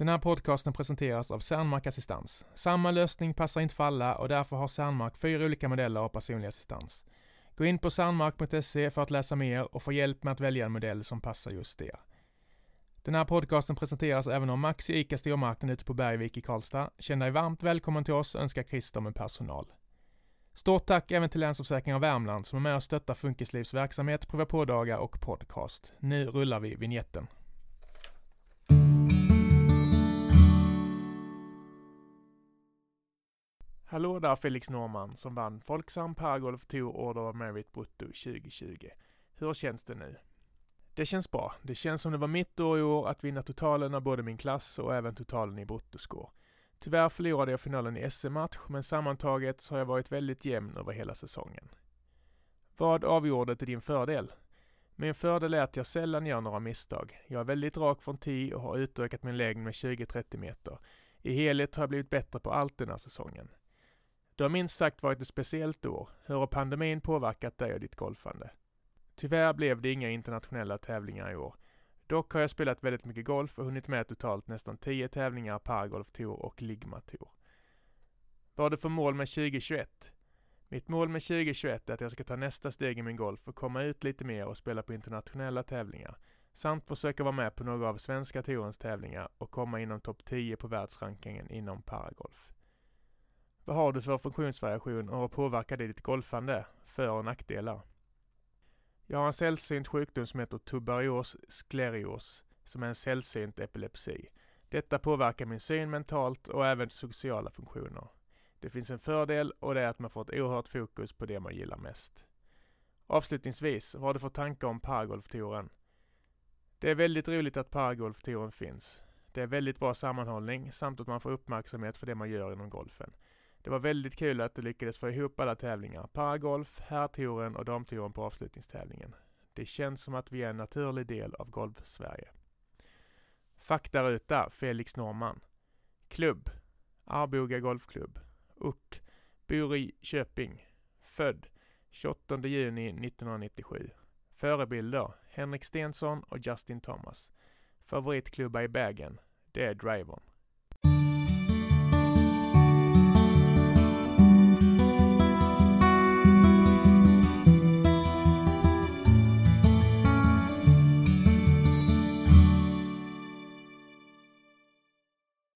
Den här podcasten presenteras av Cernmark Assistans. Samma lösning passar inte för alla och därför har Cernmark fyra olika modeller av personlig assistans. Gå in på cernmark.se för att läsa mer och få hjälp med att välja en modell som passar just er. Den här podcasten presenteras även av Maxi ICA Stormarknad ute på Bergvik i Karlstad. Känn dig varmt välkommen till oss, önskar Christer med personal. Stort tack även till Länsförsäkringar Värmland som är med och stöttar Funkislivs verksamhet, prova på-dagar och podcast. Nu rullar vi vignetten. Hallå där Felix Norman som vann Folksam Paragolf Tour Order of Merit Brutto 2020. Hur känns det nu? Det känns bra. Det känns som det var mitt år i år att vinna totalen av både min klass och även totalen i bruttoscore. Tyvärr förlorade jag finalen i SM-match, men sammantaget så har jag varit väldigt jämn över hela säsongen. Vad avgjorde till din fördel? Min fördel är att jag sällan gör några misstag. Jag är väldigt rak från tee och har utökat min längd med 20-30 meter. I helhet har jag blivit bättre på allt den här säsongen. Det har minst sagt varit ett speciellt år. Hur har pandemin påverkat dig och ditt golfande? Tyvärr blev det inga internationella tävlingar i år. Dock har jag spelat väldigt mycket golf och hunnit med totalt nästan 10 tävlingar Paragolf Tour och Ligma Tour. Vad har du för mål med 2021? Mitt mål med 2021 är att jag ska ta nästa steg i min golf och komma ut lite mer och spela på internationella tävlingar. Samt försöka vara med på några av svenska tourens tävlingar och komma inom topp 10 på världsrankingen inom paragolf. Vad har du för funktionsvariation och vad påverkar det ditt golfande? För och nackdelar? Jag har en sällsynt sjukdom som heter tuberios sklerios, som är en sällsynt epilepsi. Detta påverkar min syn mentalt och även sociala funktioner. Det finns en fördel och det är att man får ett oerhört fokus på det man gillar mest. Avslutningsvis, vad har du för tankar om paragolftouren? Det är väldigt roligt att paragolftouren finns. Det är väldigt bra sammanhållning samt att man får uppmärksamhet för det man gör inom golfen. Det var väldigt kul att du lyckades få ihop alla tävlingar. Paragolf, herrtouren och damtouren på avslutningstävlingen. Det känns som att vi är en naturlig del av Golf-Sverige. Faktaruta, Felix Norman. Klubb, Arboga Golfklubb. Ort, bor i Köping. Född 28 juni 1997. Förebilder, Henrik Stensson och Justin Thomas. Favoritklubba i bagen, det är Drivern.